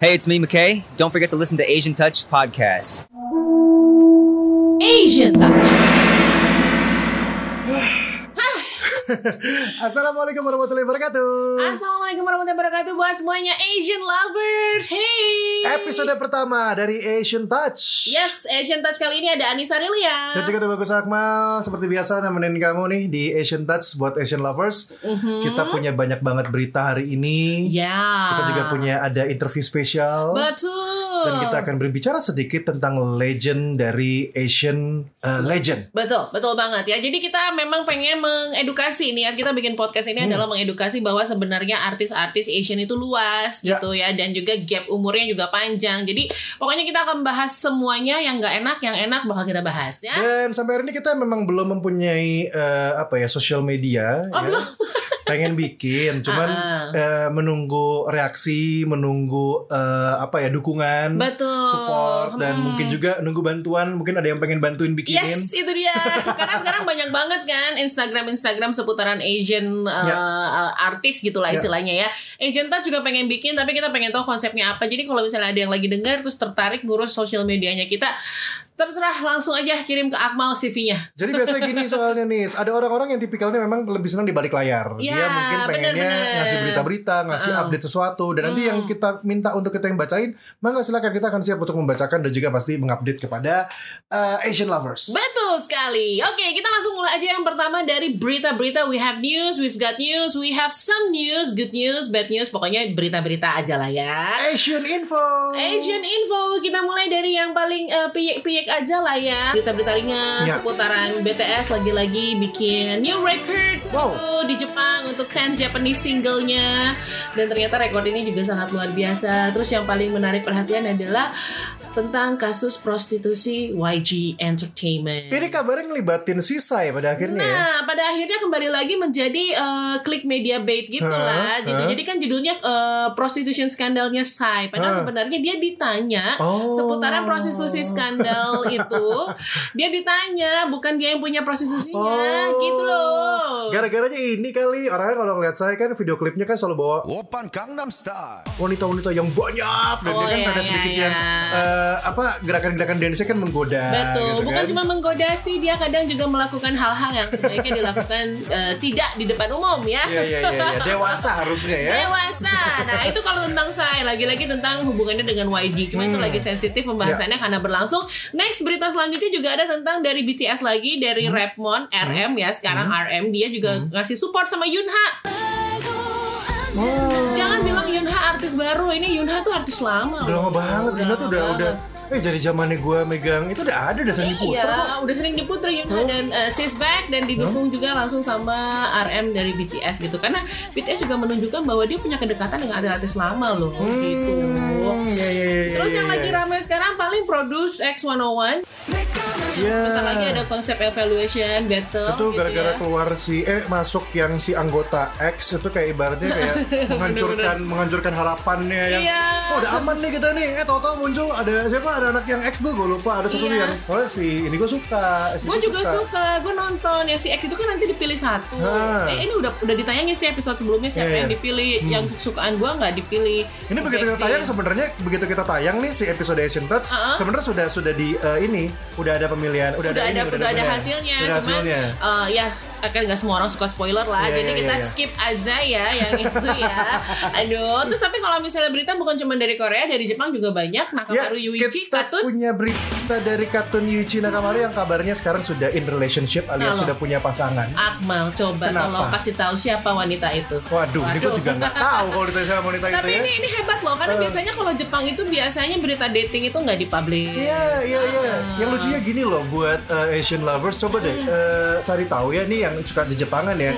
Hey, it's me, McKay. Don't forget to listen to Asian Touch podcast. Asian Touch. Assalamualaikum warahmatullahi wabarakatuh. Assalamualaikum warahmatullahi wabarakatuh buat semuanya Asian lovers. Hey. Episode pertama dari Asian Touch. Yes, Asian Touch kali ini ada Anissa Rilia. Dan juga ada Bagus Akmal Seperti biasa nemenin kamu nih di Asian Touch Buat Asian Lovers Kita punya banyak banget berita hari ini. Ya. Kita juga punya ada interview spesial Betul. Dan kita akan berbicara sedikit tentang legend dari Asian uh, Legend Betul, betul banget ya. Jadi kita memang pengen mengedukasi nih. Kita bikin podcast ini Hmm. adalah mengedukasi bahwa sebenarnya artis-artis Asian itu luas Ya. gitu ya dan juga gap umurnya juga panjang. Jadi pokoknya kita akan bahas semuanya yang nggak enak, yang enak bakal kita bahas ya. Dan sampai hari ini kita memang belum mempunyai eh, apa ya sosial media. Oh, ya. belum. Pengen bikin, cuman ah. eh, menunggu reaksi, menunggu eh, apa ya dukungan, Betul. support, dan Hmm. mungkin juga nunggu bantuan. Mungkin ada yang pengen bantuin bikinin. Yes, itu dia. Karena sekarang banyak banget kan Instagram Instagram seputaran Asian uh, artis gitulah Ya. istilahnya ya. Agent Touch juga pengen bikin tapi kita pengen tahu konsepnya apa. Jadi kalau misalnya ada yang lagi dengar terus tertarik ngurus sosial medianya kita, terserah langsung aja kirim ke Akmal CV-nya. Jadi biasanya gini soalnya nih, ada orang-orang yang tipikalnya memang lebih senang di balik layar. Ya, Dia mungkin pengennya bener-bener. ngasih berita-berita, ngasih Uh-uh. update sesuatu, dan nanti Hmm. yang kita minta untuk kita yang bacain, maka silakan kita akan siap untuk membacakan dan juga pasti mengupdate kepada uh, Asian lovers. Betul sekali. Oke, kita langsung mulai aja yang pertama dari berita-berita. We have news, we've got news, we have some news, good news, bad news. Pokoknya berita-berita aja lah ya. Asian info. Asian Info kita mulai dari yang paling eh, piyek-piyek aja lah ya berita-berita ringan Ya. seputaran BTS lagi-lagi bikin new record Wow. gitu di Jepang untuk 10 Japanese singlenya dan ternyata rekor ini juga sangat luar biasa terus yang paling menarik perhatian adalah tentang kasus prostitusi YG Entertainment Ini kabarnya ngelibatin sisa ya pada akhirnya ya. Nah, pada akhirnya kembali lagi menjadi eh, klik media bait gitu Hah? lah. Gitu. Hah? Jadi kan judulnya eh, prostitution skandalnya Sai. Padahal Hah? sebenarnya dia ditanya Oh. seputaran prostitusi skandal itu. Dia ditanya, bukan dia yang punya prostitusinya, Oh. gitu loh. Gara-garanya ini kali orangnya kalau ngeliat saya kan video klipnya kan selalu bawa Open Gangnam Style. wanita-wanita yang banyak dan Oh, dia kan iya, ada iya, sedikit iya. yang eh, apa gerakan-gerakan dance kan menggoda Betul, gitu bukan kan. cuma menggoda sih, dia kadang juga melakukan hal-hal yang sebaiknya dilakukan eh, tidak di depan umum ya. Iya iya iya iya. dewasa harusnya ya. dewasa. Nah itu kalau tentang saya lagi-lagi tentang hubungannya dengan YG. Cuma itu Hmm. lagi sensitif pembahasannya karena berlangsung. Next berita selanjutnya juga ada tentang dari BTS lagi dari Hmm. Rapmon RM ya sekarang RM dia juga ngasih support sama Yunha. Oh. Jangan bilang Yunha artis baru. Ini Yunha tuh artis lama. Udah lama banget, Yuna tuh udah udah eh jadi zamannya gue megang itu udah ada udah sering diputer kok. Iya, udah sering diputer Yunha dan uh, She's Back dan didukung juga langsung sama RM dari BTS gitu. Karena BTS juga menunjukkan bahwa dia punya kedekatan dengan artis lama loh gitu. Hmm, iya iya iya. Terus yang iya. lagi ramai sekarang paling Produce X101 Iya. Bentar lagi ada konsep evaluation battle itu gitu gara-gara ya. keluar si eh masuk yang si anggota X itu kayak ibaratnya kayak menghancurkan menghancurkan harapannya yang Iya. oh udah aman nih kita nih eh tau-tau muncul ada siapa ada anak yang X tuh gue lupa ada satu Iya. yang oh si ini gue suka si Gue juga suka, gue nonton yang si X itu kan nanti dipilih satu. Ah. Eh, ini udah udah ditayangin sih episode sebelumnya siapa iya. yang dipilih, yang kesukaan gue nggak dipilih. Ini begitu tayang sebenarnya begitu kita tayang nih si episode Asian Touch Uh-uh. sebenarnya sudah sudah di eh, ini udah ada pemilihan udah, udah ada, ada ini, udah ada pemilihan. hasilnya, Udah ada cuman hasilnya. eh, ya kan nggak semua orang suka spoiler lah, Iya, jadi iya, kita iya, iya. skip aja ya yang itu ya. Aduh, terus tapi kalau misalnya berita bukan cuma dari Korea, dari Jepang juga banyak. Nakamaru Yuichi, kita Katun, punya berita dari Katun Yuichi Nakamaru yang kabarnya sekarang sudah in relationship alias Halo. sudah punya pasangan. Akmal, coba Kenapa? tolong kasih tahu siapa wanita itu. Waduh, ini gue Waduh. juga nggak tahu kalau ditanya sama wanita itu Tapi ya. ini ini hebat loh karena Eh. biasanya kalau Jepang itu biasanya berita dating itu nggak dipublish. Iya, iya, iya. Yang lucunya gini loh buat uh, Asian lovers, coba deh uh, cari tahu ya nih yang suka di Jepangan ya.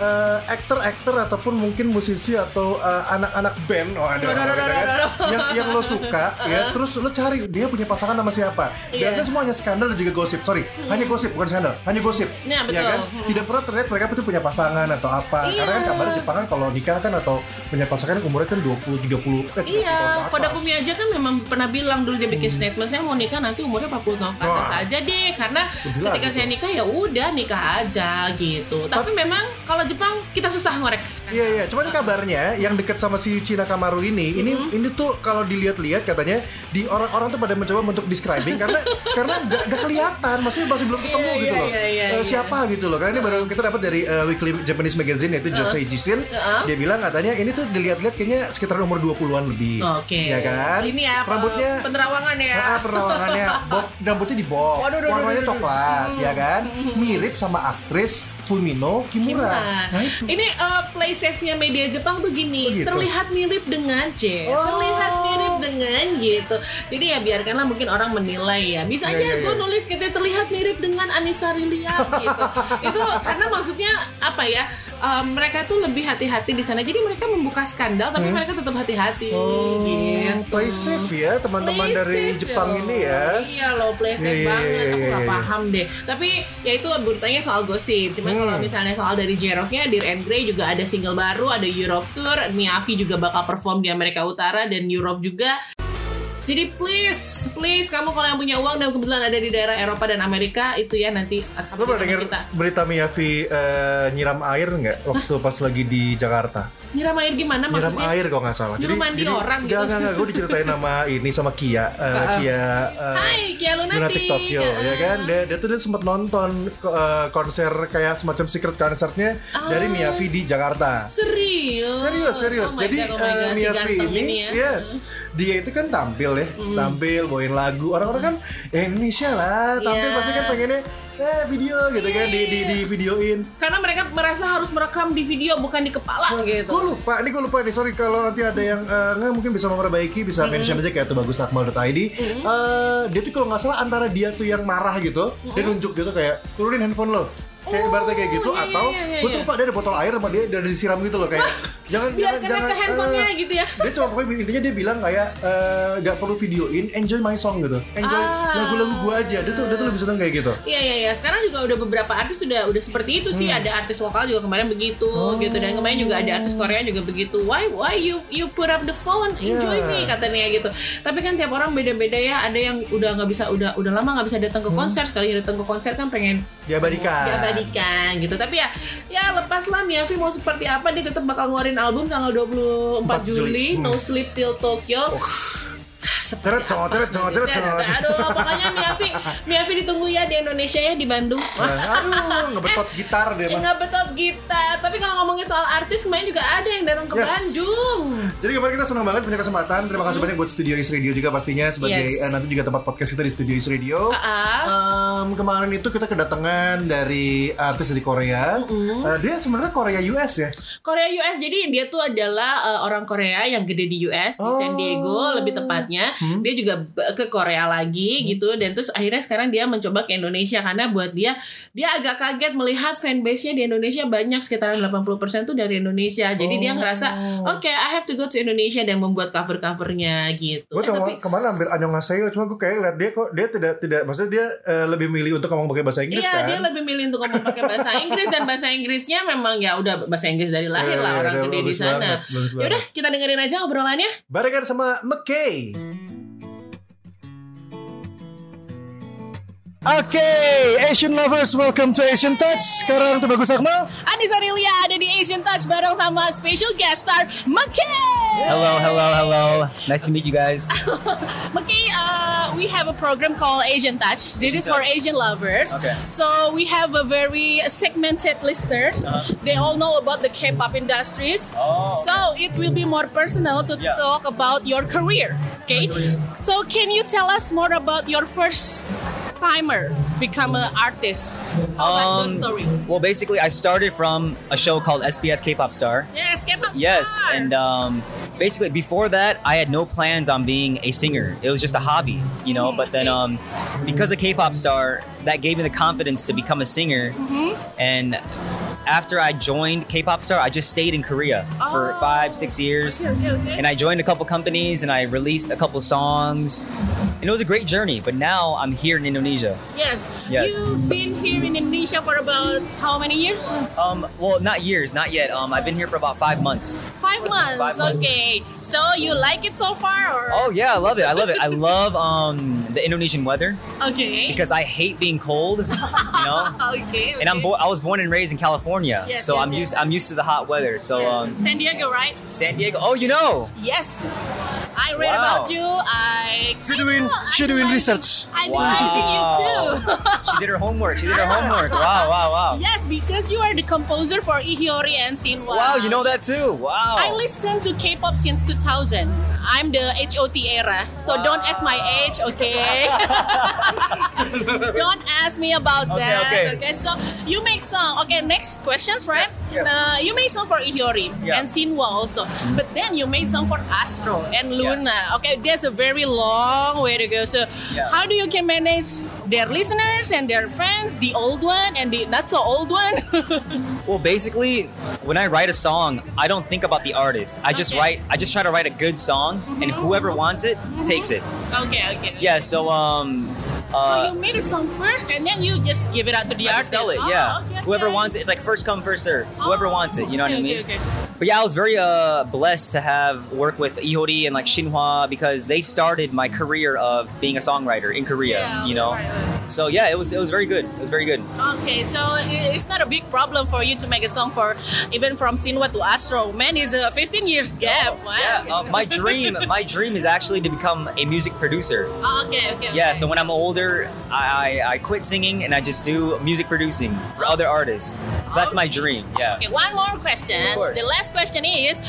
Uh, Aktor-aktor ataupun mungkin musisi atau uh, anak-anak band, oh ada aduh, aduh, kan? aduh, aduh. yang yang lo suka ya, terus lo cari dia punya pasangan sama siapa. Iya. Biasanya semuanya skandal dan juga gosip. Sorry, hanya gosip bukan skandal, hanya gosip. Iya, betul. kan? Hmm. Tidak pernah terlihat mereka itu punya pasangan atau apa. Iya. Karena kan kabarnya Jepangan kalau nikah kan atau punya pasangan umurnya kan 20 30 eh, 30 tahun Iya, pada. Kumi aja kan memang pernah bilang dulu dia bikin statement saya mau nikah nanti umurnya 40 tahun ke atas Wah. aja deh karena Gila ketika gitu. saya nikah ya udah nikah aja gitu. Tapi memang kalau Jepang kita susah ngorek. Iya iya, cuman kabarnya yang deket sama si Yuichi Nakamaru ini, ini Mm-hmm. ini tuh kalau dilihat-lihat katanya di orang-orang tuh pada mencoba untuk describing karena karena nggak nggak kelihatan, maksudnya masih belum ketemu Iya, gitu iya, loh. iya, iya, Eh, iya. siapa gitu loh. Karena ini baru kita dapat dari eh, Weekly Japanese Magazine yaitu Josei Jisin. Uh-uh. Dia bilang katanya ini tuh dilihat-lihat kayaknya sekitar umur 20-an lebih. Oke. Ya kan? Ini ya rambutnya penerawangan ya. Ah, perawangannya bob, rambutnya di bob, warnanya coklat, ya kan? Mirip sama aktris Peace. Fumino Kimura. Kimura. Nah, itu. Ini uh, play safe-nya media Jepang tuh gini, Oh, gitu. terlihat mirip dengan C, Oh. terlihat mirip dengan gitu. Jadi ya biarkanlah mungkin orang menilai ya. Bisa Iya, aja iya, gue iya. nulis katanya terlihat mirip dengan Anissa Rilia gitu. Itu karena maksudnya apa ya? uh, mereka tuh lebih hati-hati di sana. Jadi mereka membuka skandal tapi mereka tetap hati-hati Hmm? Oh, gitu. play safe ya teman-teman dari safe Jepang ya. ini ya. Iya loh play safe Iya, iya, banget. Aku nggak paham deh. Tapi ya itu beritanya soal gosip. Cuma Hmm. kalau misalnya soal dari Jeroknya, Dear and Grey juga ada single baru, ada Europe Tour, Miyavi juga bakal perform di Amerika Utara dan Europe juga. Jadi please, please kamu kalau yang punya uang dan kebetulan ada di daerah Eropa dan Amerika itu ya nanti akan pernah kita dengar kita berita Miyavi eh, nyiram air nggak waktu pas lagi di Jakarta? Nyiram air gimana Nyiram maksudnya? air kalau nggak salah. Nyuruh mandi orang gitu. Enggak, enggak. Gue diceritain sama ini sama Kia, eh, Kia eh, Hai, Kia Lunatic. Lunatic Tokyo ya kan dia, dia tuh dia sempat nonton eh, konser kayak semacam secret concertnya dari Miyavi di Jakarta Serius? serius serius Oh jadi God, oh eh, God, si Miyavi ganteng ini, ya. yes dia itu kan tampil ya tampil bawain lagu orang-orang kan ya Indonesia lah tampil Iya. pasti kan pengennya eh video gitu kan di di, di videoin Karena mereka merasa harus merekam di video bukan di kepala gitu. Gue lupa, ini gue lupa nih. Sorry kalau nanti ada yang eh, nggak mungkin bisa memperbaiki, bisa mention aja kayak tuh bagusakmal.id. Eh, dia tuh kalau nggak salah antara dia tuh yang marah gitu, dia nunjuk gitu kayak turunin handphone lo. Kayak ibaratnya kayak gitu iya, atau iya, iya, gue tuh iya. lupa dia ada botol air sama dia udah disiram gitu loh kayak jangan Biar jangan jangan ke handphonenya eh, gitu ya. dia cuma pokoknya intinya dia bilang kayak eh, nggak perlu videoin enjoy my song gitu enjoy Ah. lagu-lagu gue aja dia tuh dia tuh lebih seneng kayak gitu Iya iya iya. Sekarang juga udah beberapa artis sudah udah seperti itu sih. Hmm. Ada artis lokal juga kemarin begitu Oh. gitu dan kemarin juga ada artis Korea juga begitu. Why why you you put up the phone enjoy Yeah. me katanya gitu. Tapi kan tiap orang beda-beda ya. Ada yang udah nggak bisa udah udah lama nggak bisa datang ke Hmm. konser. Sekali datang ke konser kan pengen diabadikan diabadikan gitu. Tapi ya ya lepaslah Miyavi mau seperti apa dia tetap bakal ngeluarin album tanggal 24 4 Juli, Juli. Hmm. No Sleep Till Tokyo. Teret, cowok, teret, cowok. Aduh, pokoknya Miyavi, Miyavi ditunggu ya di Indonesia ya di Bandung. aduh ngebetot gitar dia Ya mah nggak betul gitar, tapi kalau ngomongin soal artis kemarin juga ada yang datang ke Yes. Bandung. Jadi kemarin kita senang banget punya kesempatan. Terima kasih banyak buat Studio Is Radio juga pastinya sebagai Yes. eh, nanti juga tempat podcast kita di Studio Is Radio. Ah, Em, kemarin itu kita kedatangan dari artis dari Korea. Eh, dia sebenarnya Korea US ya. Korea US jadi dia tuh adalah uh, orang Korea yang gede di US di San Oh. Diego lebih tepatnya. Hmm. Dia juga ke Korea lagi gitu dan terus akhirnya sekarang dia mencoba ke Indonesia karena buat dia dia agak kaget melihat fanbase-nya di Indonesia banyak sekitaran 80% tuh dari Indonesia. Jadi dia Oh. ngerasa oke I have to go to Indonesia dan membuat cover-covernya gitu. Gue Eh, tapi ke mana hampir annyeonghaseyo cuma gue kayak liat dia kok dia tidak tidak maksudnya dia eh, lebih milih untuk ngomong pakai bahasa Inggris Iya, kan. dia lebih milih untuk ngomong pakai bahasa Inggris dan bahasa Inggrisnya memang ya udah bahasa Inggris dari lahir Iya, lah iya, orang udah gede di sana. banget, bagus Ya udah, kita dengerin aja obrolannya. Barengan sama McKay. Mm-hmm. Oke, Asian lovers, welcome to Asian Touch. Sekarang tuh bagus Akmal. Anissa Rilia ada di Asian Touch bareng sama special guest star McKay. Hello, hello, hello. Nice to meet you guys. McKay, uh, we have a program called Asian Touch. This is for Asian lovers. Okay. So we have a very segmented listeners. They all know about the K-pop industries. Uh-huh. Oh, okay. So it will be more personal to Yeah. talk about your career. Okay. So can you tell us more about your first timer become an artist? How about the Um, story? Well, basically, I started from a show called SBS K-pop Star. Yes, K-pop Yes, star. and um, basically before that, I had no plans on being a singer. It was just a hobby, you know. But then, um, because of K-pop Star, that gave me the confidence to become a singer. And after I joined K-pop Star, I just stayed in Korea for Oh. five, six years. Okay, okay, okay. And I joined a couple companies and I released a couple songs. And it was a great journey. But now I'm here in Indonesia. Yes. Yes. You've been here in Indonesia for about how many years? Um, well, not years, not yet. Um, I've been here for about five months. Five months. Five months. Okay. So you like it so far, or Oh yeah, I love it. I love it. I love um, the Indonesian weather okay? because I hate being cold. You know, okay. and I'm okay. bo- I was born and raised in California, Yes, so yes, I'm yes. used I'm used to the hot weather. So Yeah. um, San Diego, right? San Diego. Oh, you know. Yes. I read Wow. about you. I She doing she doing research. I Wow. liking you too. she did her homework. She did her homework. Wow, wow, wow. Yes, because you are the composer for Ihiori and Sinwa. Wow, you know that too. Wow. I listen to K-pop since 2000. I'm the HOT era, so don't ask my age, okay? don't ask me about Okay, that. okay. okay, so you make song. Okay, next questions, right? Yes, yes. Uh, you made song for Ihiori Yeah. and Sinwa also, but then you made song for Astro and Luna. Okay, there's a very long way to go. So Yeah. how do you can manage their listeners and their friends, the old one and the not so old one? Well, basically, when I write a song, I don't think about the artist. I just Okay. write. I just try to write a good song, and whoever wants it takes it. okay, okay. Yeah. So um, So uh, you made a song first, and then you just give it out to the I artist. sell it. Oh, Yeah. okay, Whoever wants it, it's like first come first serve. Whoever wants it, you know what I mean. okay, okay. But yeah, I was very uh, blessed to have work with Ihori and like Shinhwa because they started my career of being a songwriter in Korea. Yeah, you know. right. So yeah, it was it was very good. It was very good. Okay, so it's not a big problem for you to make a song for even from Sinwa to Astro. Man, it's a 15 years gap. Wow. Yeah, uh, my dream, my dream is actually to become a music producer. Oh, okay, okay. Yeah, okay. so when I'm older, I, I, I quit singing and I just do music producing for other artists. So that's my dream. Yeah. Okay, one more question. The last question is,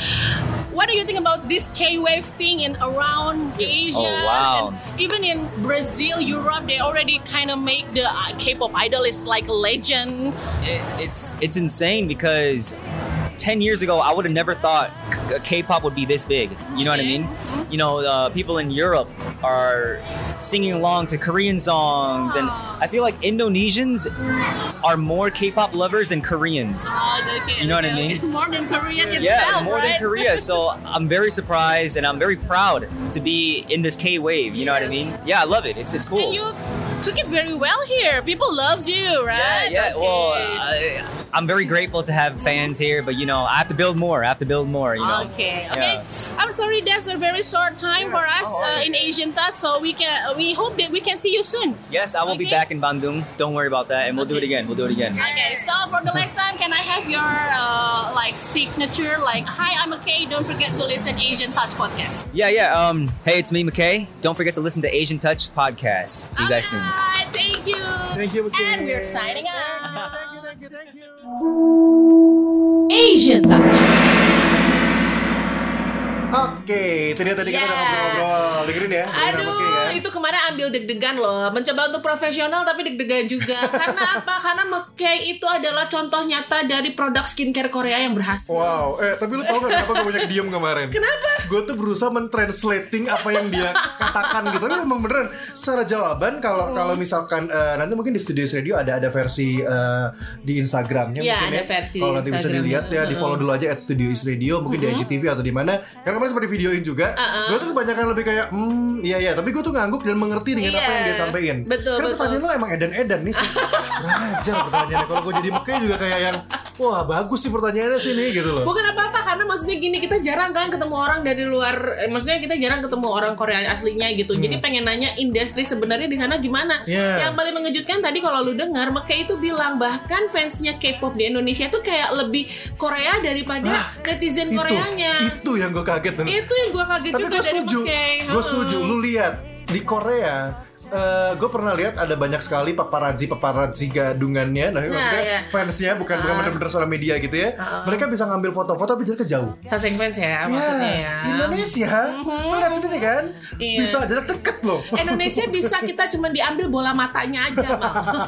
what do you think about this K-wave thing in around Asia? Oh, wow. And even in Brazil, Europe, they already kind of make the uh, K-pop idol is like a legend. It, it's it's insane because 10 years ago I would have never thought K- K-pop would be this big. You know what I Okay. mean? You know, uh, people in Europe are singing along to Korean songs and I feel like Indonesians are more K-pop lovers than Koreans. Oh, okay, You know what I mean? okay. More than Korean itself, Yeah, more right? than Korea. So I'm very surprised and I'm very proud to be in this K wave. You know what I mean? Yeah, I love it. It's it's cool. Took it very well here. People loves you, right? yeah. Okay. Well, I, I'm very grateful to have fans here, but you know, I have to build more. I have to build more. You know. Okay, okay. Yeah. I'm sorry, that's a very short time for us uh, in Asian Touch, so we can we hope that we can see you soon. Yes, I will be back in Bandung. Don't worry about that, and we'll do it again. We'll do it again. Okay, so for the next time, can I have your uh, like signature? Like, hi, I'm okay. Don't forget to listen Asian Touch podcast. Yeah, yeah. Um, hey, it's me, McKay. Don't forget to listen to Asian Touch podcast. See you guys soon. Alright, Thank you. Thank you, McKay. And we're signing out. Thank you, thank you, thank you. Asian Touch. Oke, itu dia tadi kita udah Yeah. ngobrol-ngobrol. Dengerin ya. Aduh, kan? itu kemarin ambil deg-degan loh. Mencoba untuk profesional tapi deg-degan juga. Karena apa? Karena McKay itu adalah contoh nyata dari produk skincare Korea yang berhasil. Wow, eh tapi lu tau gak kenapa gue banyak diem kemarin? Kenapa? Gue tuh berusaha mentranslating apa yang dia katakan gitu. Tapi emang beneran secara jawaban kalau kalau misalkan eh, nanti mungkin di Studio Radio ada ada versi eh, di Instagramnya Iya, mungkin ada ya. versi Kalau nanti bisa dilihat ya di follow dulu aja at Studio Is Radio mungkin di IGTV atau di mana. Karena kemarin sempat videoin juga. Uh-uh. Gue tuh kebanyakan lebih kayak hmm iya iya. Tapi gue tuh ngangguk dan mengerti dengan apa Iya. yang dia sampaikan. Betul, Karena betul. pertanyaan lo emang edan-edan nih sih. Ajar pertanyaannya. Kalau gue jadi makanya juga kayak yang wah bagus sih pertanyaannya sih nih gitu loh. Bukan apa-apa karena maksudnya gini kita jarang kan ketemu orang dari luar eh, maksudnya kita jarang ketemu orang Korea aslinya gitu. Jadi pengen nanya industri sebenarnya di sana gimana. Hmm. Iya. Yang paling mengejutkan tadi kalau lu dengar McKay itu bilang bahkan fansnya K-pop di Indonesia itu kayak lebih Korea daripada Nah, netizen itu, Koreanya. itu yang gue kaget bener. Itu yang gua kaget Tapi juga gue dari setuju, gue setuju. Lu lihat di Korea, gue pernah lihat ada banyak sekali paparazzi paparazzi gadungannya, nah, maksudnya iya. fansnya bukan bukan Ah. benar-benar soal media gitu ya. Ah. Mereka bisa ngambil foto-foto tapi jaraknya jauh. Saseng fans ya maksudnya ya. Indonesia, lu lihat sendiri kan, Iya. bisa jarak deket loh. Indonesia bisa kita cuma diambil bola matanya aja.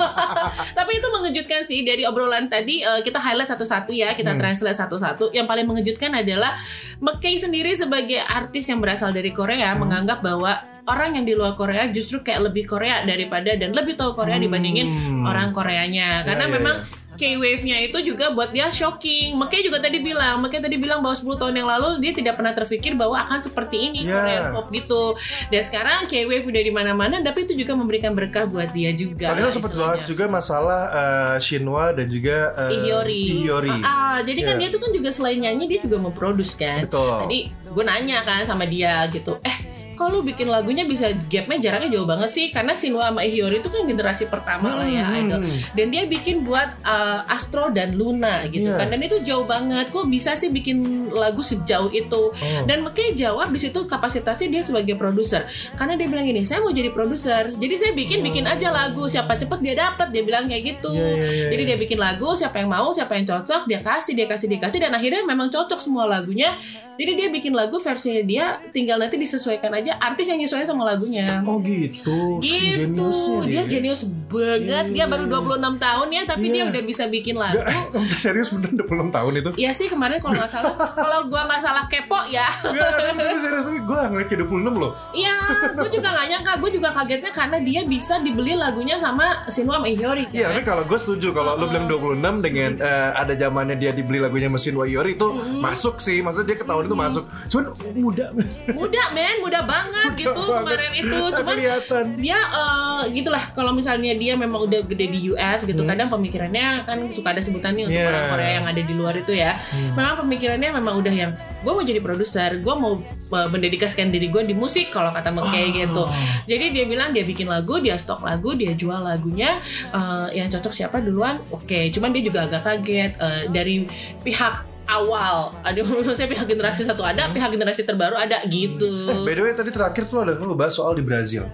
Tapi itu mengejutkan sih dari obrolan tadi eh, kita highlight satu-satu ya, kita Hmm. translate satu-satu. Yang paling mengejutkan adalah McKay sendiri sebagai artis yang berasal dari Korea Hmm. menganggap bahwa orang yang di luar Korea justru kayak lebih Korea daripada dan lebih tahu Korea dibandingin Hmm. orang Koreanya. Karena Ya, ya, memang ya. K-wave-nya itu juga buat dia shocking. McKay juga tadi bilang, McKay tadi bilang bahwa 10 tahun yang lalu dia tidak pernah terpikir bahwa akan seperti ini Ya. Korean pop gitu. Dan sekarang K-wave udah di mana-mana, tapi itu juga memberikan berkah buat dia juga. Tadi lo sempat bahas juga masalah eh, Shinwa dan juga eh, Ihiori. Ihiori. Ah, ah, jadi kan Iya. dia tuh kan juga selain nyanyi dia juga memproduce kan. Betul. Tadi gue nanya kan sama dia gitu, eh kok lu bikin lagunya bisa gapnya jaraknya jauh banget sih? Karena Shinwa sama Ihiori itu kan generasi pertama lah ya Hmm. idol. Dan dia bikin buat uh, Astro dan Luna gitu Iya. kan. Dan itu jauh banget. Kok bisa sih bikin lagu sejauh itu? Oh. dan McKay jawab di situ kapasitasnya dia sebagai produser. Karena dia bilang gini saya mau jadi produser. Jadi saya bikin bikin aja lagu. Siapa cepet dia dapat dia bilang kayak gitu. Iya, iya, iya, jadi iya. dia bikin lagu siapa yang mau siapa yang cocok dia kasih dia kasih dia kasih. Dan akhirnya memang cocok semua lagunya jadi dia bikin lagu versinya dia tinggal nanti disesuaikan aja artis yang nyesuaiin sama lagunya. Oh gitu. gitu. dia jenius banget. Dia baru 26 tahun ya tapi dia Iya. udah bisa bikin lagu. Gak, serius bener 26 tahun itu? Iya sih kemarin kalau nggak salah. Kalau gua nggak salah kepo ya. Gak, serius gue ngeliat kayak 26 loh. Iya, gue juga gak nyangka, gue juga kagetnya karena dia bisa dibeli lagunya sama Shinwa sama Ihiori kan. Iya, tapi kalau gue setuju. Kalau lu bilang 26 dengan eh, ada zamannya dia dibeli lagunya mesin Wayori itu masuk sih, maksudnya dia ketahuan itu masuk. Cuman muda. Muda men, muda banget gitu banget. kemarin itu. Cuman kelihatan. dia eh, gitulah kalau misalnya dia memang udah gede di US gitu kadang pemikirannya kan suka ada sebutannya untuk Hmm. Yeah. orang Korea yang ada di luar itu ya memang pemikirannya memang udah yang gue mau jadi produser gue mau eh, mendedikasikan diri gue di musik kalau kata McKay gitu jadi dia bilang dia bikin lagu dia stok lagu dia jual lagunya eh, yang cocok siapa duluan oke cuman dia juga agak kaget eh, dari pihak awal ada saya pihak generasi satu ada pihak generasi terbaru ada gitu By the way tadi terakhir tuh ada lu bahas soal di Brazil.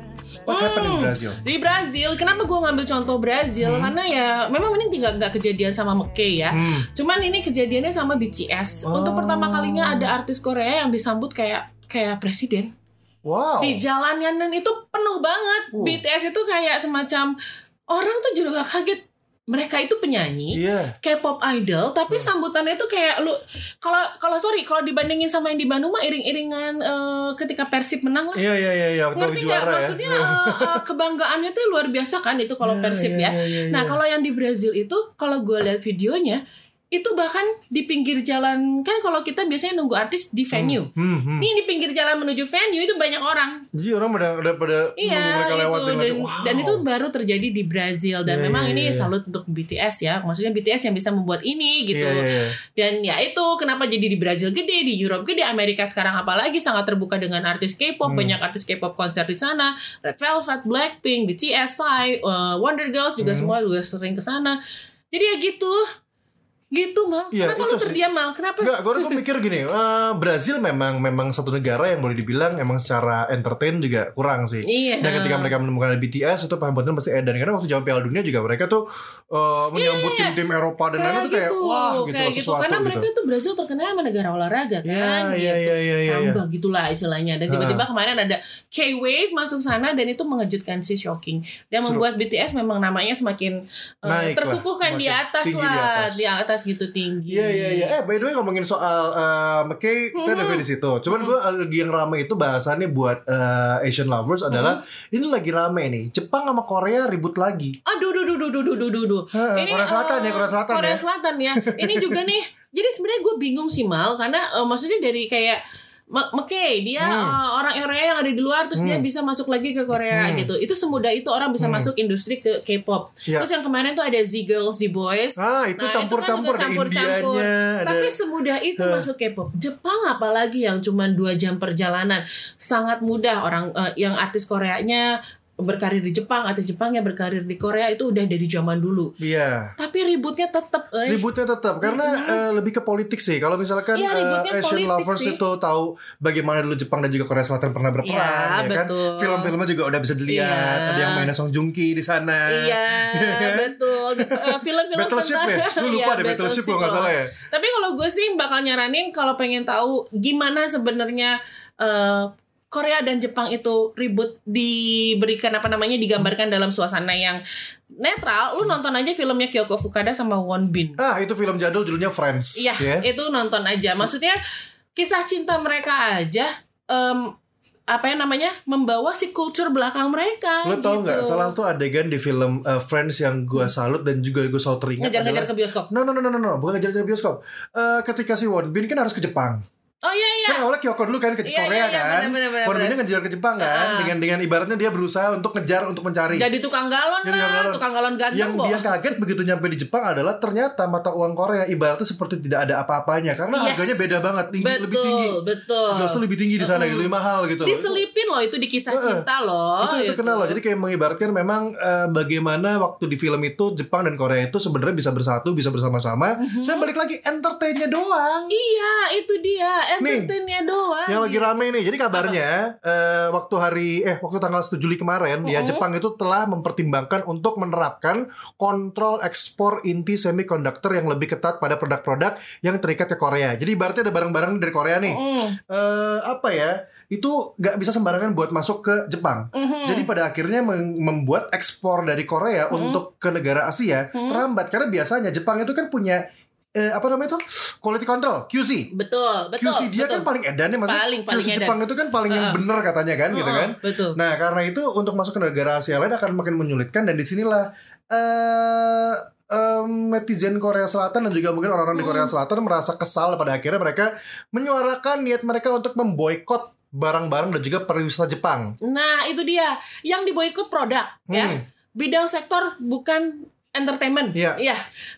What happened in Brazil? di Brazil kenapa gue ngambil contoh Brazil karena ya memang ini tinggal nggak kejadian sama McKay ya Hmm. cuman ini kejadiannya sama BTS untuk Oh. pertama kalinya ada artis Korea yang disambut kayak kayak presiden Wow. di jalannya dan itu penuh banget Oh. BTS itu kayak semacam orang tuh juga gak kaget mereka itu penyanyi Iya. K-pop idol tapi sambutannya itu kayak lu kalau kalau sorry kalau dibandingin sama yang di Bandung mah iring-iringan eh, ketika Persib menang lah Iya iya iya iya ngerti nggak ya. maksudnya eh, eh, kebanggaannya tuh luar biasa kan itu kalau Iya, Persib iya, ya. iya, iya, Nah iya. kalau yang di Brazil itu kalau gue lihat videonya itu bahkan di pinggir jalan kan kalau kita biasanya nunggu artis di venue. Hmm, hmm. Ini di pinggir jalan menuju venue itu banyak orang. Jadi orang udah udah pada nunggu Iya mereka itu lewat dan, wow. dan itu baru terjadi di Brazil dan Iya, memang iya, ini iya. salut untuk BTS ya. Maksudnya BTS yang bisa membuat ini gitu. Iya, iya, iya. Dan ya itu kenapa jadi di Brazil gede, di Europe gede, Amerika sekarang apalagi sangat terbuka dengan artis K-pop, Hmm. banyak artis K-pop konser di sana, Red Velvet, Blackpink, BTS, Psy, uh, Wonder Girls juga Hmm. semua juga sering ke sana. Jadi ya gitu. Gitu mal. Iya, Kenapa lu sih. terdiam mal? Kenapa? Enggak, gue gue mikir gini, eh, Brazil memang memang satu negara yang boleh dibilang emang secara entertain juga kurang sih. Iya. Dan ketika mereka menemukan ada BTS itu paham pasti edan karena waktu zaman Piala Dunia juga mereka tuh eh, menyambut tim-tim Eropa dan lain-lain tuh kayak wah gitu, kayak gitu. sesuatu Karena gitu. mereka tuh Brazil terkenal sama negara olahraga kan Iya, gitu. iya, iya, iya, iya. Samba gitulah istilahnya. Dan tiba-tiba kemarin ada K-Wave masuk sana dan itu mengejutkan sih shocking. Dan Seru. membuat BTS memang namanya semakin uh, Naik lah, terkukuhkan di atas tinggi di lah, atas gitu tinggi. Iya iya iya. Eh by the way ngomongin soal uh, McKay kita mm -hmm. udah di situ. Cuman mm -hmm. gue lagi yang rame itu bahasannya buat uh, Asian lovers adalah mm -hmm. ini lagi rame nih. Jepang sama Korea ribut lagi. Aduh duh duh duh duh duh duh duh. Ini Korea Selatan uh, ya eh, Korea Selatan Korea ya. Selatan ya. ini juga nih. Jadi sebenarnya gue bingung sih mal karena uh, maksudnya dari kayak McKay dia Hmm. eh, orang Korea yang ada di luar terus dia bisa masuk lagi ke Korea Hmm. gitu. Itu semudah itu orang bisa masuk industri ke K-pop. Iya. Terus yang kemarin tuh ada Z Girls, Z Boys. Ah itu Nah, campur-campur itu kan juga ada Indianya, ada Tapi semudah itu Hah. masuk K-pop. Jepang apalagi yang cuma dua jam perjalanan, sangat mudah orang eh, yang artis Koreanya berkarir di Jepang, artis Jepangnya berkarir di Korea itu udah dari zaman dulu. Iya. Tapi ributnya tetap, eh. Ributnya tetap karena eh, lebih ke politik sih. Kalau misalkan eh, ributnya Asian lovers sih. itu tahu bagaimana dulu Jepang dan juga Korea Selatan pernah berperang, Iya, ya kan? betul. Film-filmnya juga udah bisa dilihat. Iya. Ada yang mainnya Song Joong Ki di sana. Iya, kan? betul. Eh, Film-film Battleship tentang ya? Gue lupa Iya, deh Battleship kalau nggak salah ya. Tapi kalau gue sih bakal nyaranin kalau pengen tahu gimana sebenarnya eh, Korea dan Jepang itu ribut diberikan apa namanya digambarkan dalam suasana yang netral, lu nonton aja filmnya Kyoko Fukada sama Won Bin. Ah itu film jadul judulnya Friends Iya, ya. itu nonton aja. Maksudnya kisah cinta mereka aja em, apa yang namanya membawa si culture belakang mereka. Lo tau nggak gitu. salah satu adegan di film uh, Friends yang gue salut dan juga gue selalu teringat ngejar-ngejar ke bioskop. No no no no no, no. bukan ngejar-ngejar bioskop. Eh, ketika si Won Bin kan harus ke Jepang. Oh iya iya iya. Kan awalnya Kyoko dulu kan ke Iya, Korea iya, iya, kan. Kemudian benar. ngejar ke Jepang kan. Ah. Dengan dengan ibaratnya dia berusaha untuk ngejar untuk mencari. Jadi tukang galon Yang lah, galon. tukang galon ganteng yang dia kaget begitu nyampe di Jepang adalah ternyata mata uang Korea ibaratnya seperti tidak ada apa-apanya karena Yes. harganya beda banget tinggi betul, lebih tinggi Betul, tuh lebih tinggi di sana gitu lebih mahal gitu. Diselipin loh itu di kisah eh. cinta loh. itu itu kenal loh jadi kayak mengibaratkan memang eh, bagaimana waktu di film itu Jepang dan Korea itu sebenarnya bisa bersatu bisa bersama-sama Mhm. dan balik lagi entertainnya doang Iya, itu dia entertainnya doang. yang lagi rame nih jadi kabarnya eh, waktu hari eh waktu tanggal 7 Juli kemarin ya Mhm. Jepang itu telah mempertimbangkan untuk menerapkan kontrol ekspor inti semiconductor yang lebih ketat pada produk-produk yang terikat ke Korea jadi ibaratnya ada barang-barang dari Korea nih Mm, eh apa ya itu nggak bisa sembarangan buat masuk ke Jepang. mhm. Jadi pada akhirnya membuat ekspor dari Korea untuk ke negara Asia terlambat karena biasanya Jepang itu kan punya eh, apa namanya itu quality control QC. betul, betul. QC dia betul. kan paling edan ya maksudnya Paling- paling QC edan. Jepang itu kan paling yang Heeh. bener katanya kan gitu Heeh, kan. Betul. Nah karena itu untuk masuk ke negara Asia lain akan makin menyulitkan dan di sinilah eh em, netizen Korea Selatan dan juga mungkin orang-orang di Korea Selatan merasa kesal pada akhirnya mereka menyuarakan niat mereka untuk memboikot barang-barang dan juga pariwisata Jepang. Nah, itu dia. Yang diboikot produk ya. Hmm. Bidang sektor bukan entertainment. Iya.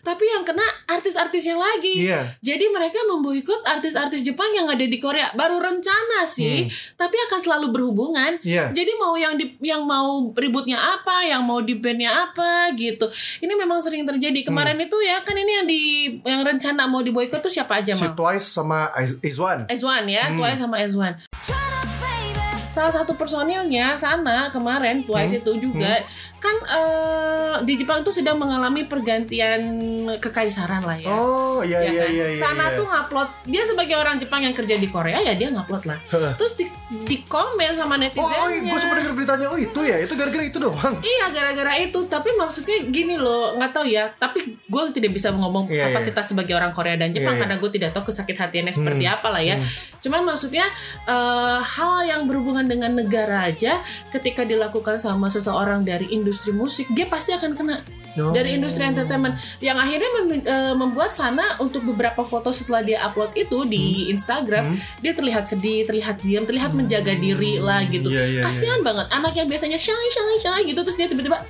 Tapi yang kena artis-artisnya lagi. Iya. Jadi mereka memboikot artis-artis Jepang yang ada di Korea. Baru rencana sih, tapi akan selalu berhubungan. Hmm. Iya. Jadi mau yang di, yang mau ributnya apa, yang mau di bandnya apa gitu. Ini memang sering terjadi. Kemarin itu ya kan ini yang di yang rencana mau diboikot tuh siapa aja Si mau? Twice sama Iz- Izwan. Ezwan ya, Hmm. Twice sama Ezwan. Salah satu personilnya sana kemarin Twice Hmm. itu juga kan eh, di Jepang tuh sedang mengalami pergantian kekaisaran lah ya. Oh iya ya iya kan? iya iya. Sana iya. tuh ngupload dia sebagai orang Jepang yang kerja di Korea ya dia ngupload lah. Terus di, di komen sama Oh, netizennya. oh gue sempat denger beritanya. Oh itu ya, itu gara-gara itu doang. Iya gara-gara itu tapi maksudnya gini loh nggak tahu ya tapi gue tidak bisa ngomong Iya, iya. kapasitas sebagai orang Korea dan Jepang Iya, iya. karena gue tidak tahu kesakit hatiannya seperti Hmm, apa lah ya cuman maksudnya eh, hal yang berhubungan dengan negara aja ketika dilakukan sama seseorang dari industri musik dia pasti akan kena. Oh. dari industri entertainment. Yang akhirnya mem- eh, membuat sana untuk beberapa foto setelah dia upload itu di Instagram Hmm. dia terlihat sedih terlihat diam terlihat menjaga diri lah gitu. Iya, iya, kasihan banget. Anak yang biasanya shy shy shy gitu terus dia tiba-tiba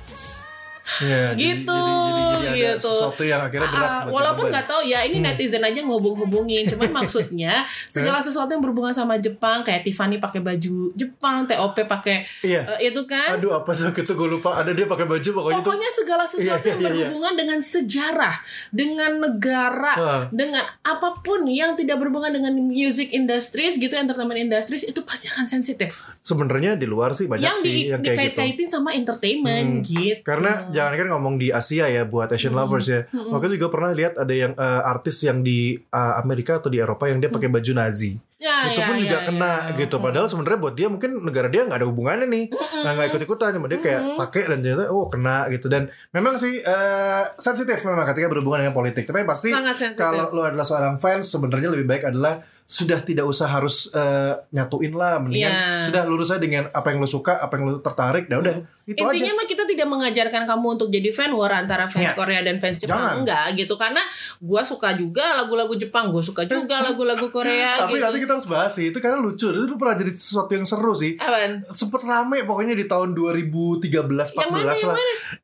Iya, jadi- Gitu, jadi, jadi, jadi gitu. sesuatu yang akhirnya berat. Buat walaupun nggak tahu ya ini netizen aja ngehubung-hubungin cuman maksudnya segala sesuatu yang berhubungan sama Jepang kayak Tiffany pakai baju Jepang TOP pakai Iya. eh, itu kan Aduh apa sih itu gue lupa. Ada dia pakai baju pokoknya. Pokoknya segala sesuatu Iya, yang iya, iya. berhubungan dengan sejarah, dengan negara, Ah. dengan apa pun yang tidak berhubungan dengan music industries gitu, entertainment industries itu pasti akan sensitif. Sebenarnya di luar sih banyak yang sih di, yang kayak gitu. dikait-kaitin sama entertainment gitu. Karena jangan kan ngomong di Asia ya buat Asian lovers ya. Waktu itu juga pernah lihat ada yang eh, artis yang di eh, Amerika atau di Eropa yang dia pakai baju Nazi. Ya, itu ya, pun ya, juga ya. kena gitu. Padahal sebenarnya buat dia mungkin negara dia nggak ada hubungannya nih, nah, nggak ikut ikutan, cuma dia kayak pakai dan ternyata oh kena gitu. Dan memang sih eh, sensitif memang ketika berhubungan dengan politik. Tapi yang pasti kalau lo adalah seorang fans sebenarnya lebih baik adalah sudah tidak usah harus eh, nyatuin lah, mendingan Iya. sudah lurus aja dengan apa yang lo suka, apa yang lo tertarik, nah udah itu Intinya aja. mah kita tidak mengajarkan kamu untuk jadi fan war antara fans Ya. Korea dan fans Jepang Jangan. enggak gitu karena gua suka juga lagu-lagu Jepang, gua suka juga lagu-lagu Korea Tapi gitu. nanti kita harus bahas sih itu karena lucu. Itu pernah jadi sesuatu yang seru sih. Apaan? Sempet rame pokoknya di tahun 2013 14 Yang mana, yang lah.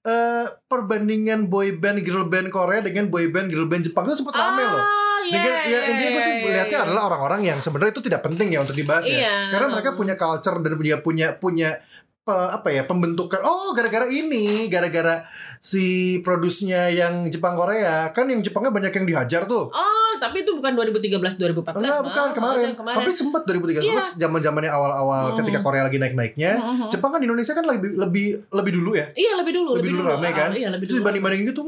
Eh, perbandingan boy band girl band Korea dengan boy band girl band Jepang itu sempet rame loh. Ah, iya, Dengan, ya iya, intinya gue sih iya, melihatnya iya. adalah orang-orang yang sebenarnya itu tidak penting ya untuk dibahas ya. Iya. Karena mereka punya culture dan dia punya punya pe- apa ya pembentukan oh gara-gara ini gara-gara si produsnya yang Jepang Korea kan yang Jepangnya banyak yang dihajar tuh Oh, tapi itu bukan 2013 2014. Enggak, bukan Oh, kemarin. yang kemarin. Tapi sempat 2013 Iya. zaman-zamannya awal-awal Mhm. ketika Korea lagi naik-naiknya. Mhm. Jepang kan Indonesia kan lebih lebih lebih dulu ya. Iya, lebih dulu, Lebih, dulu ramai Ah, kan. iya, lebih Terus dulu. dibanding-bandingin gitu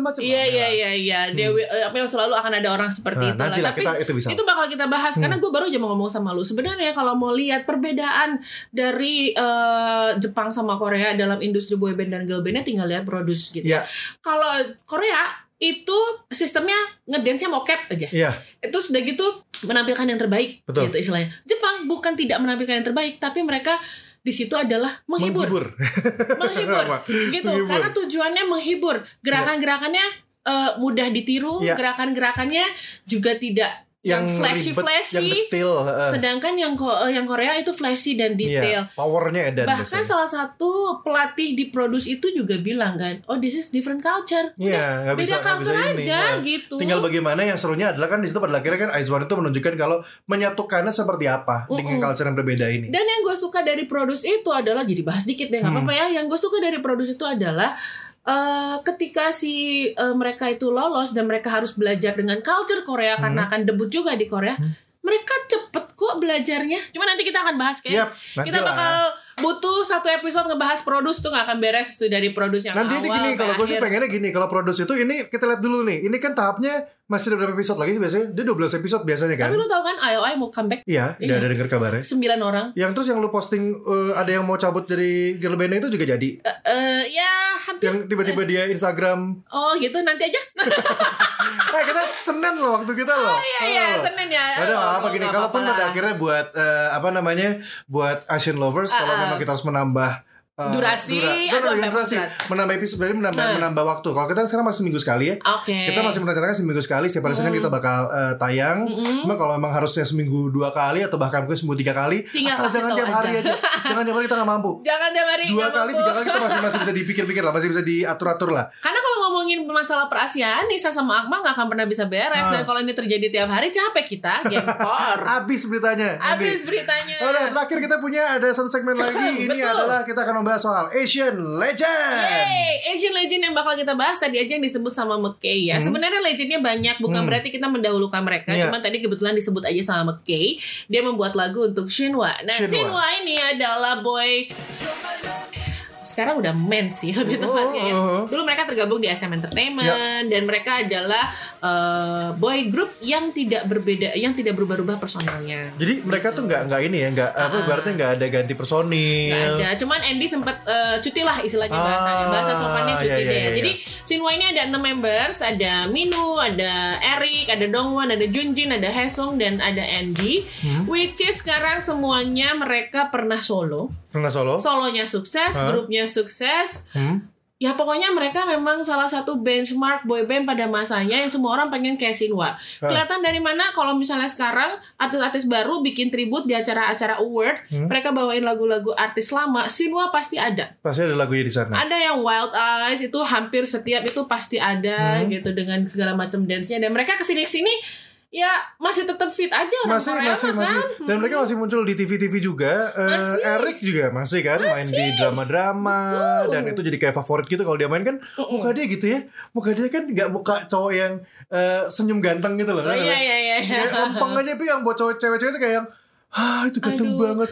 macam Iya, iya, iya, iya. Dewi eh, apa yang selalu akan ada orang seperti Hmm. Nah, itu lah. Tapi kita itu bisa. itu bakal kita bahas karena gue baru aja mau ngomong sama lu. Sebenarnya kalau mau lihat perbedaan dari eh, Jepang sama Korea dalam industri boyband dan girlbandnya tinggal lihat produce gitu. Iya. Kalau Korea itu sistemnya ngedance-nya moket aja. Iya. itu sudah gitu menampilkan yang terbaik Betul. gitu istilahnya. Jepang bukan tidak menampilkan yang terbaik tapi mereka di situ adalah menghibur, Menghibur. menghibur, gitu. Menghibur. Karena tujuannya menghibur. Gerakan-gerakannya eh, mudah ditiru, Iya. gerakan-gerakannya juga tidak yang flashy ribet, flashy. yang detail, heeh. Sedangkan yang ko- eh, yang Korea itu flashy dan Iya, detail. powernya edan Bahkan biasanya. salah satu pelatih di produce itu juga bilang kan, oh this is different culture. Iya, nggak Beda bisa, nggak culture bisa ini, aja ya. gitu. Tinggal bagaimana yang serunya adalah kan di situ pada akhirnya kan Aizwan itu menunjukkan kalau menyatukannya seperti apa dengan Mm-mm. culture yang berbeda ini. Dan yang gue suka dari produce itu adalah jadi bahas dikit deh nggak Hmm. apa-apa ya. Yang gue suka dari produce itu adalah eh, ketika si eh, mereka itu lolos dan mereka harus belajar dengan culture Korea karena akan debut juga di Korea. Mereka cepet kok belajarnya. Cuma nanti kita akan bahas kayak nanti kita lah. Butuh satu episode ngebahas produce tuh nggak akan beres tuh dari produce yang Nanti ini awal gini, sampai kalau gue sih pengennya gini, kalau produce itu ini kita lihat dulu nih. Ini kan tahapnya masih ada berapa episode lagi sih biasanya? Dia 12 episode biasanya kan? Tapi lu tau kan IOI mau comeback Iya, udah Iya. ada denger kabarnya. 9 orang. Yang terus yang lu posting eh, ada yang mau cabut dari girl band itu juga jadi. Eh, eh, ya hampir. Yang tiba-tiba dia Instagram. Oh gitu nanti aja. Eh kita Senin loh waktu kita loh. Oh iya iya Oh. Senin ya. Ada nggak Oh, apa gini, kalaupun pada akhirnya buat eh, apa namanya, buat Asian lovers, kalau Ah, ah. Memang kita harus menambah eh, Durasi, dura- durasi, menambah episode, berarti menambah, Ah. menambah waktu. Kalau kita sekarang masih seminggu sekali ya, Oke. kita masih merencanakan seminggu sekali. Setiap hari Senin kita bakal eh, tayang. Mm-mm. Cuma kalau memang harusnya seminggu dua kali atau bahkan mungkin seminggu tiga kali, Tinggal asal jangan tiap hari aja. aja. jangan tiap hari kita nggak mampu. Jangan tiap hari Dua kali, mampu. tiga kali kita masih masih bisa dipikir-pikir lah, masih bisa diatur-atur lah. Karena ngomongin masalah perasiaan, Nisa sama Akmal nggak akan pernah bisa beres. Ah. Dan kalau ini terjadi tiap hari, capek kita. Gempor. Abis beritanya. Habis Nanti. beritanya. Oh, dan terakhir kita punya ada satu segmen lagi. Ini Betul. adalah kita akan membahas soal Asian Legend. Yeay, Asian Legend yang bakal kita bahas tadi aja yang disebut sama McKay ya. Sebenarnya legendnya banyak, bukan Hmm. berarti kita mendahulukan mereka. Iya. Cuman tadi kebetulan disebut aja sama McKay. Dia membuat lagu untuk Shinhwa. Nah, Shinhwa. Shinhwa, ini adalah boy sekarang udah men sih lebih tepatnya ya. oh, oh. Dulu mereka tergabung di SM Entertainment dan mereka adalah eh, boy group yang tidak berbeda, yang tidak berubah-ubah personalnya. Jadi mereka tuh nggak nggak ini ya, nggak apa Ah. berarti nggak ada ganti personil. Nggak ada. Cuman Andy sempat eh, cuti lah istilahnya Ah, bahasanya. Bahasa sopannya cuti iya, iya, deh. iya, Jadi Shinhwa ini ada 6 members, ada Minu, ada Eric, ada Dongwon, ada Junjin, ada Haesung dan ada Andy. Hmm. Which is sekarang semuanya mereka pernah solo. Pernah solo? Solonya sukses, Hah? grupnya sukses. Hmm? Ya pokoknya mereka memang salah satu benchmark boyband pada masanya yang semua orang pengen kayak Shinhwa. Kelihatan dari mana kalau misalnya sekarang artis-artis baru bikin tribute di acara-acara award, Hmm. mereka bawain lagu-lagu artis lama, Shinhwa pasti ada. Pasti ada lagunya di sana. Ada yang Wild Eyes itu hampir setiap itu pasti ada Hmm. gitu dengan segala macam dance-nya dan mereka ke sini-sini ya masih tetap fit aja orang masih Korea masih mah masih kan. dan mereka masih muncul di TV-TV juga Masih. Eric juga masih kan main di drama-drama Betul. dan itu jadi kayak favorit gitu kalau dia main kan muka dia gitu ya muka dia kan nggak muka cowok yang eh, senyum ganteng gitu loh Oh, iya iya iya. iya. Kayak lempeng aja tapi yang buat cowok cewek-cewek itu kayak yang ah itu ganteng Aduh. banget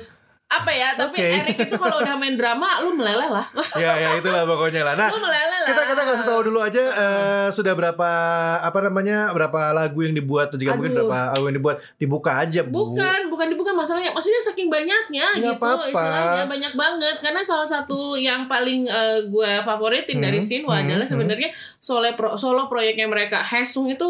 Apa ya? Tapi Oke. Eric itu kalau udah main drama lu meleleh lah. ya ya itulah pokoknya lah nah lu meleleh lah. kita kita kasih tahu dulu aja eh, sudah berapa apa namanya berapa lagu yang dibuat atau juga mungkin berapa album yang dibuat dibuka aja bu Bukan, bukan dibuka masalahnya. Maksudnya saking banyaknya Nggak gitu apa-apa. istilahnya banyak banget. Karena salah satu yang paling eh, gue favoritin Hmm, dari Shinhwa hmm, adalah hmm. sebenarnya solo pro, solo proyeknya mereka. Haesung itu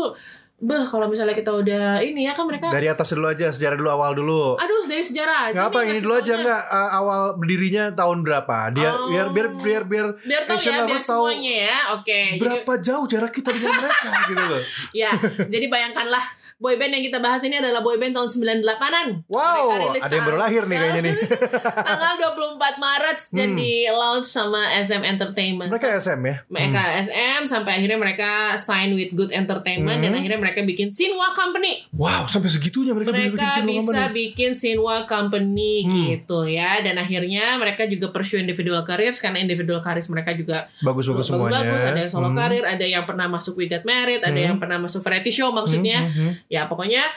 beh kalau misalnya kita udah ini ya kan mereka dari atas dulu aja sejarah dulu awal dulu. Aduh dari sejarah aja nggak apa ini dulu aja? nggak uh, awal berdirinya tahun berapa? Dia Oh. biar biar biar biar biar tahu ya biar tahu semuanya ya oke. Jadi- berapa jauh jarak kita dengan mereka gitu loh. Ya jadi bayangkanlah boyband yang kita bahas ini adalah boyband tahun 98an wow ada yang baru lahir nih kayaknya nih tanggal 24 Maret dan di launch sama SM Entertainment mereka SM ya mereka SM sampai akhirnya mereka sign with Good Entertainment dan Hmm. akhirnya mereka bikin Sinwa Company. wow sampai segitunya mereka, Mereka bisa bikin bisa single bikin Sinwa Company Hmm. gitu ya dan akhirnya mereka juga pursue individual careers karena individual careers mereka juga bagus bagus semuanya bagus ada yang solo Hmm. karir, ada yang pernah masuk We Got Married, ada Hmm. yang pernah masuk variety show maksudnya. Hmm, hmm, hmm. Ya pokoknya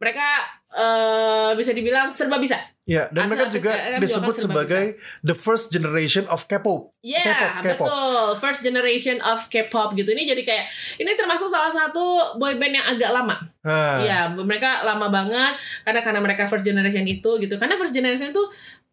mereka eh, bisa dibilang serba bisa. Ya, dan mereka juga disebut sebagai the first generation of K-pop. Ya, K-pop. betul. First generation of K-pop gitu. Ini jadi kayak ini termasuk salah satu boyband yang agak lama. Iya, mereka lama banget karena karena mereka first generation itu gitu. Karena first generation itu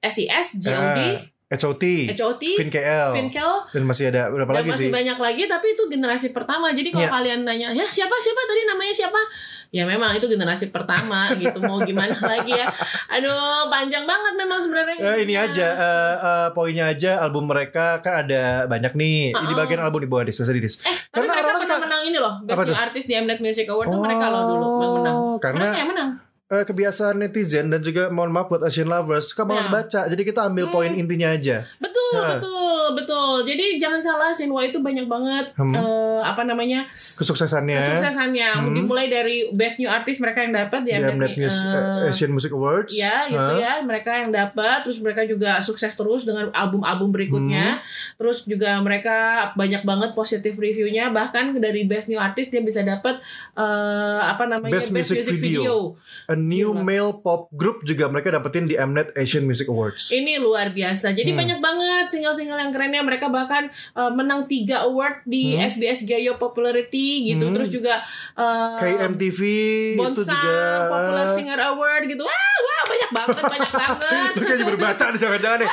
SES, JOD, ah, HOT, HOT, FinKL, Finkel, dan masih ada berapa dan lagi masih sih? banyak lagi tapi itu generasi pertama. Jadi kalau Iya. kalian nanya, "Ya, siapa siapa tadi namanya siapa?" Ya memang itu generasi pertama gitu. Mau gimana lagi ya? Aduh, panjang banget memang sebenarnya. Eh, ini aja eh, eh, poinnya aja album mereka kan ada banyak nih. Ini Uh-uh. bagian album di bawah dis, bisa di dis. Eh, tapi Karena mereka pernah suka- menang ini loh Best New? Artist di Mnet Music Award tuh mereka loh dulu menang. Oh, karena- Mereka yang menang. Eh, kebiasaan netizen dan juga mohon maaf buat Asian lovers suka malas Nah. baca. Jadi kita ambil poin intinya aja. Betul, Nah. betul, betul. Jadi jangan salah Sinwa itu banyak banget Hmm. eh, apa namanya kesuksesannya kesuksesannya. Hmm. Dimulai dari Best New Artist mereka yang dapat di di Mnet Mus- eh, eh, Asian Music Awards Ya gitu Hah? ya mereka yang dapat terus mereka juga sukses terus dengan album-album Hmm. berikutnya terus juga mereka banyak banget positif reviewnya bahkan dari best new artist dia bisa dapat eh, apa namanya Best Music Video. A new Gila. male pop group juga mereka dapetin di Mnet Asian Music Awards ini luar biasa jadi Hmm. banyak banget single-single yang kerennya. Mereka bahkan eh, menang tiga award di Hmm. SBS Gayo Popularity gitu. Hmm. terus juga eh, KMTV itu Bonsang juga. Popular Singer Award gitu. Wah wah banyak banget banyak banget. Itu kayaknya baru baca nih jangan-jangan nih.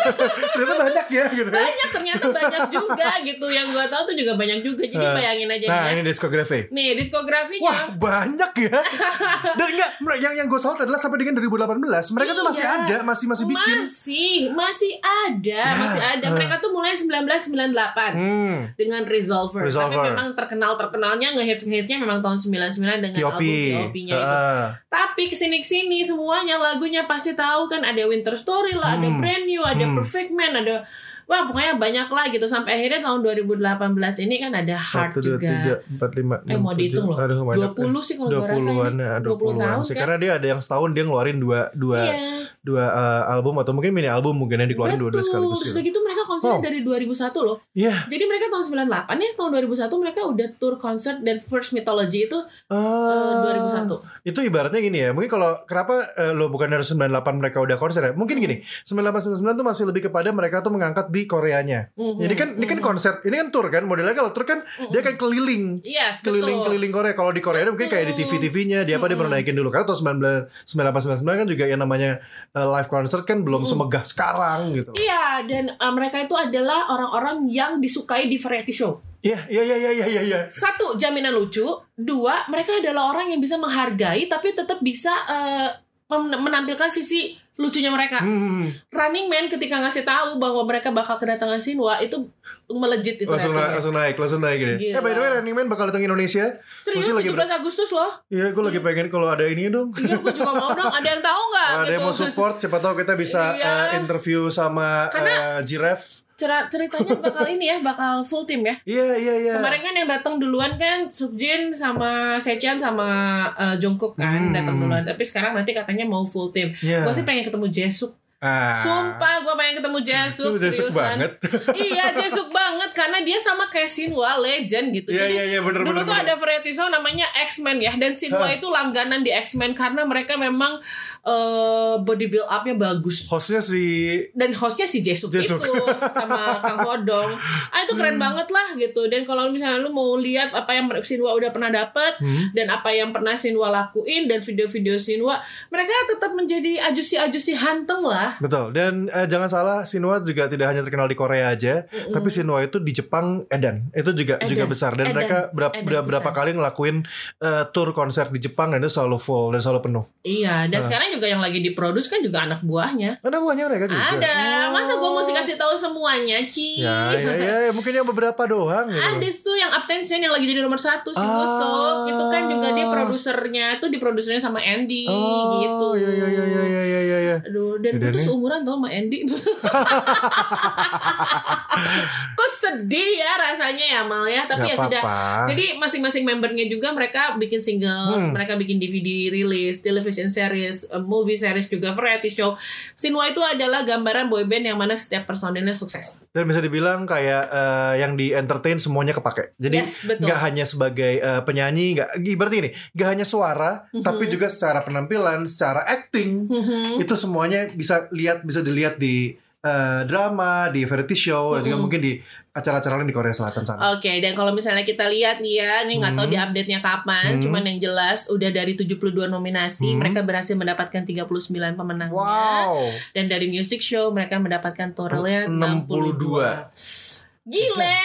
Ternyata banyak ya gitu ya. Banyak ternyata banyak juga gitu. Yang gue tahu tuh juga banyak juga jadi Nah, bayangin aja Nah nih ya. ini diskografi. Nih diskografinya. Wah banyak ya. Dan enggak Yang yang gue salut adalah Sampai dengan 2018 Mereka tuh masih Iya. ada Masih masih bikin. Masih masih ada Ya, masih ada uh. mereka tuh mulai 1998 Hmm dengan Resolver. Resolver. tapi memang terkenal terkenalnya ngehits ngehitsnya memang tahun 99 dengan T.O.P album T.O.P-nya itu Ah. tapi ke sini ke sini semuanya lagunya pasti tahu kan ada Winter Story lah ada Hmm. Brand New ada Hmm. Perfect Man ada Wah pokoknya banyak lah gitu sampai akhirnya tahun 2018 ini kan ada Heart Satu, dua, juga. tiga, empat, lima, Eh, enam, mau dihitung loh. Aduh, banyak. 20 sih kalau gua rasa 20-an ini. ya, 20 20-an tahun sih. kan. Karena dia ada yang setahun dia ngeluarin dua dua Iya. Dua uh, album atau mungkin mini album mungkin yang dikeluarin dua-dua sekaligus gitu. udah gitu mereka konser Wow. dari 2001 loh. Iya. Jadi mereka tahun 98 ya, tahun 2001 mereka udah tour concert dan First Mythology itu eh, Ah. 2001. Itu ibaratnya gini ya. Mungkin kalau kenapa eh, lo bukan dari 98 mereka udah konser ya? Mungkin gini. 98 99 tuh masih lebih kepada mereka tuh mengangkat di Koreanya. Mhm, Jadi kan ini kan konser, ini kan tour kan. Modelnya kalau tour kan dia kan keliling. Yes, betul. keliling-keliling Korea. Kalau di Korea mungkin kayak di TV-TV-nya dia apa dia pernah naikin dulu. Karena tahun 99 98 99 kan juga yang namanya live concert kan belum semegah sekarang gitu. Iya, dan eh, mereka itu adalah orang-orang yang disukai di variety show. Iya, iya, iya, iya, iya, iya. Satu, jaminan lucu. Dua, mereka adalah orang yang bisa menghargai tapi tetap bisa eh, men- menampilkan sisi lucunya mereka. Hmm. Running Man ketika ngasih tahu bahwa mereka bakal kedatangan Sinwa itu melejit itu Langsung, naik, ratingnya. langsung naik, langsung naik gitu. Gila. Eh by the way Running Man bakal datang ke Indonesia. Serius Gua sih lagi 17 Agustus loh. Iya, gue lagi pengen kalau ada ini dong. Iya, gue juga mau dong. Ada yang tahu nggak? Ada yang gitu. mau support, siapa tahu kita bisa Iya. eh, interview sama Karena- eh, Giraffe. Cer- ceritanya bakal ini ya, bakal full tim ya. Iya, iya, iya. Kemarin kan yang datang duluan kan Sukjin sama Sechan sama eh, Jungkook kan Hmm. datang duluan. Tapi sekarang nanti katanya mau full tim. Iya. Gue sih pengen ketemu Jesuk. Ah. Sumpah gue pengen ketemu Jesuk. Itu Jesuk seriusan. banget. iya Jesuk banget karena dia sama kayak Sinwa legend gitu. Iya, Jadi iya, iya, bener, dulu bener, tuh bener. ada variety show namanya X-Men ya dan Sinwa Hah. itu langganan di X-Men karena mereka memang eh, body build up-nya bagus. Hostnya si dan hostnya si Jesuk, Jesuk. itu sama Kang Hodong ah itu keren banget lah gitu dan kalau misalnya lu mau lihat apa yang Sinwa udah pernah dapat Hmm. dan apa yang pernah Sinwa lakuin dan video-video Sinwa mereka tetap menjadi ajusi-ajusi hanteng lah Betul. Dan eh, jangan salah, Sinwa juga tidak hanya terkenal di Korea aja, tapi Sinwa itu di Jepang edan. Itu juga Edan. juga besar dan Edan. mereka berapa Edan berapa besar. kali ngelakuin eh, tour konser di Jepang dan itu selalu full dan selalu penuh. iya dan sekarang juga yang lagi diproduksi kan juga anak buahnya Ada buahnya mereka juga. ada masa gue mesti kasih tahu semuanya Ci Ya, ya, ya, ya, mungkin yang beberapa doang gitu. Ada tuh yang Uptension yang lagi jadi nomor satu si Ah. Itu kan juga dia produsernya tuh diprodusernya sama Andy Oh, gitu. Iya, iya, iya, iya, iya, iya, iya. Aduh, dan gue tuh seumuran tau sama Andy. Kok sedih ya rasanya ya Mal ya, tapi Nggak ya sudah. apa-apa. Jadi masing-masing membernya juga mereka bikin singles, Hmm. mereka bikin DVD rilis, television series, uh, movie series juga, variety show. Sinwa itu adalah gambaran boyband yang mana setiap personilnya sukses. Dan bisa dibilang kayak eh, yang di entertain semuanya kepake. Jadi Yes, nggak hanya sebagai eh, penyanyi, nggak ibaratnya ini, nggak hanya suara, Mhm. tapi juga secara penampilan, secara acting, itu semuanya bisa lihat bisa dilihat di eh, drama, di variety show, dan juga mungkin di acara-acara lain di Korea Selatan sana. Oke, dan kalau misalnya kita lihat nih ya, ini nggak tahu Hmm. di update-nya kapan, Hmm. cuman yang jelas udah dari 72 nominasi, Hmm. mereka berhasil mendapatkan 39 pemenangnya. Wow. Dan dari music show mereka mendapatkan totalnya 62. 62. Gile.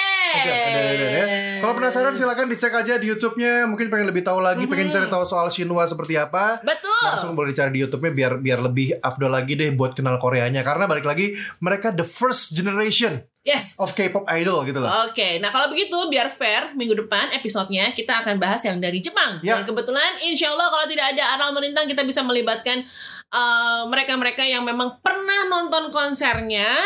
Kalau penasaran silakan dicek aja di YouTube-nya. Mungkin pengen lebih tahu lagi, pengen cari tahu soal Shinwa seperti apa. Betul. Langsung boleh dicari di YouTube-nya biar biar lebih afdol lagi deh buat kenal Koreanya. Karena balik lagi mereka the first generation Yes. of K-pop idol gitu loh. Oke, nah kalau begitu biar fair minggu depan episodenya kita akan bahas yang dari Jepang. Ya. Dan kebetulan insya Allah kalau tidak ada Arnal Melintang kita bisa melibatkan uh, mereka-mereka yang memang pernah nonton konsernya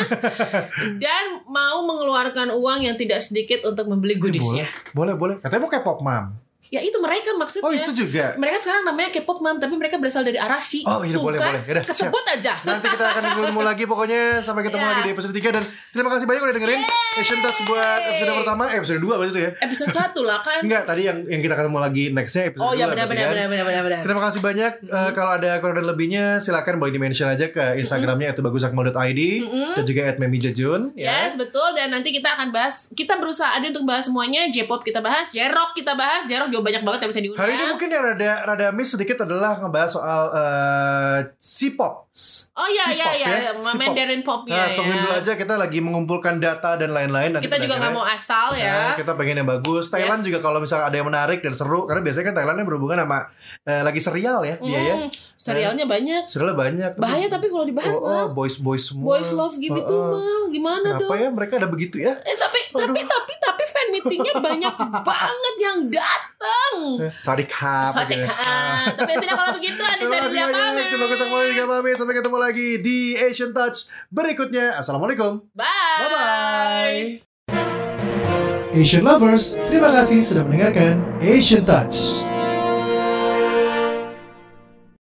dan mau mengeluarkan uang yang tidak sedikit untuk membeli boleh, goodiesnya. boleh, boleh. Katanya mau K-pop mam. Ya itu mereka maksudnya. Oh itu juga. Mereka sekarang namanya K-pop mom tapi mereka berasal dari Arashi. Oh, iya, boleh, kan? boleh. Yaudah, Kesebut aja. Nanti kita akan ketemu lagi pokoknya sampai ketemu Ya. lagi di episode 3 dan terima kasih banyak udah dengerin Asian Touch buat episode pertama, eh, episode 2 berarti itu ya. Episode 1 lah kan. Enggak, tadi yang yang kita ketemu lagi nextnya episode Oh iya 2 benar benar kan. benar benar benar benar. Terima kasih banyak. Eh, kalau ada kurang dan lebihnya silakan boleh di-mention aja ke Instagramnya itu bagusakmal.id dan juga at memijajun ya. Yes, betul dan nanti kita akan bahas kita berusaha ada untuk bahas semuanya J-pop kita bahas, J-rock kita bahas, J-rock juga banyak banget yang bisa diundang. Hari ini mungkin yang rada rada miss sedikit adalah ngebahas soal eh, C-pop. Oh iya iya iya, ya. Mandarin pop ya. Nah, tungguin ya. dulu aja kita lagi mengumpulkan data dan lain-lain. Nanti Kita juga nggak mau asal Nah, ya. kita pengen yang bagus. Thailand Yes. juga kalau misalnya ada yang menarik dan seru, karena biasanya kan Thailandnya berhubungan sama eh, lagi serial ya dia ya. Hmm, serialnya banyak. Serialnya banyak. Bahaya tapi kalau dibahas oh, oh, boys boys semua. Boys love gitu Oh, oh. mal. Gimana Kenapa dong? ya mereka ada begitu ya? Eh tapi tapi tapi tapi fan meetingnya banyak banget yang datang. Hap. Sotek gitu ya. ah. Tapi biasanya kalau begitu kasih siapa? banyak. Terima kasih semuanya. Juga pamit. Sampai ketemu lagi di Asian Touch berikutnya. Assalamualaikum. Bye. Bye bye. Asian lovers, terima kasih sudah mendengarkan Asian Touch.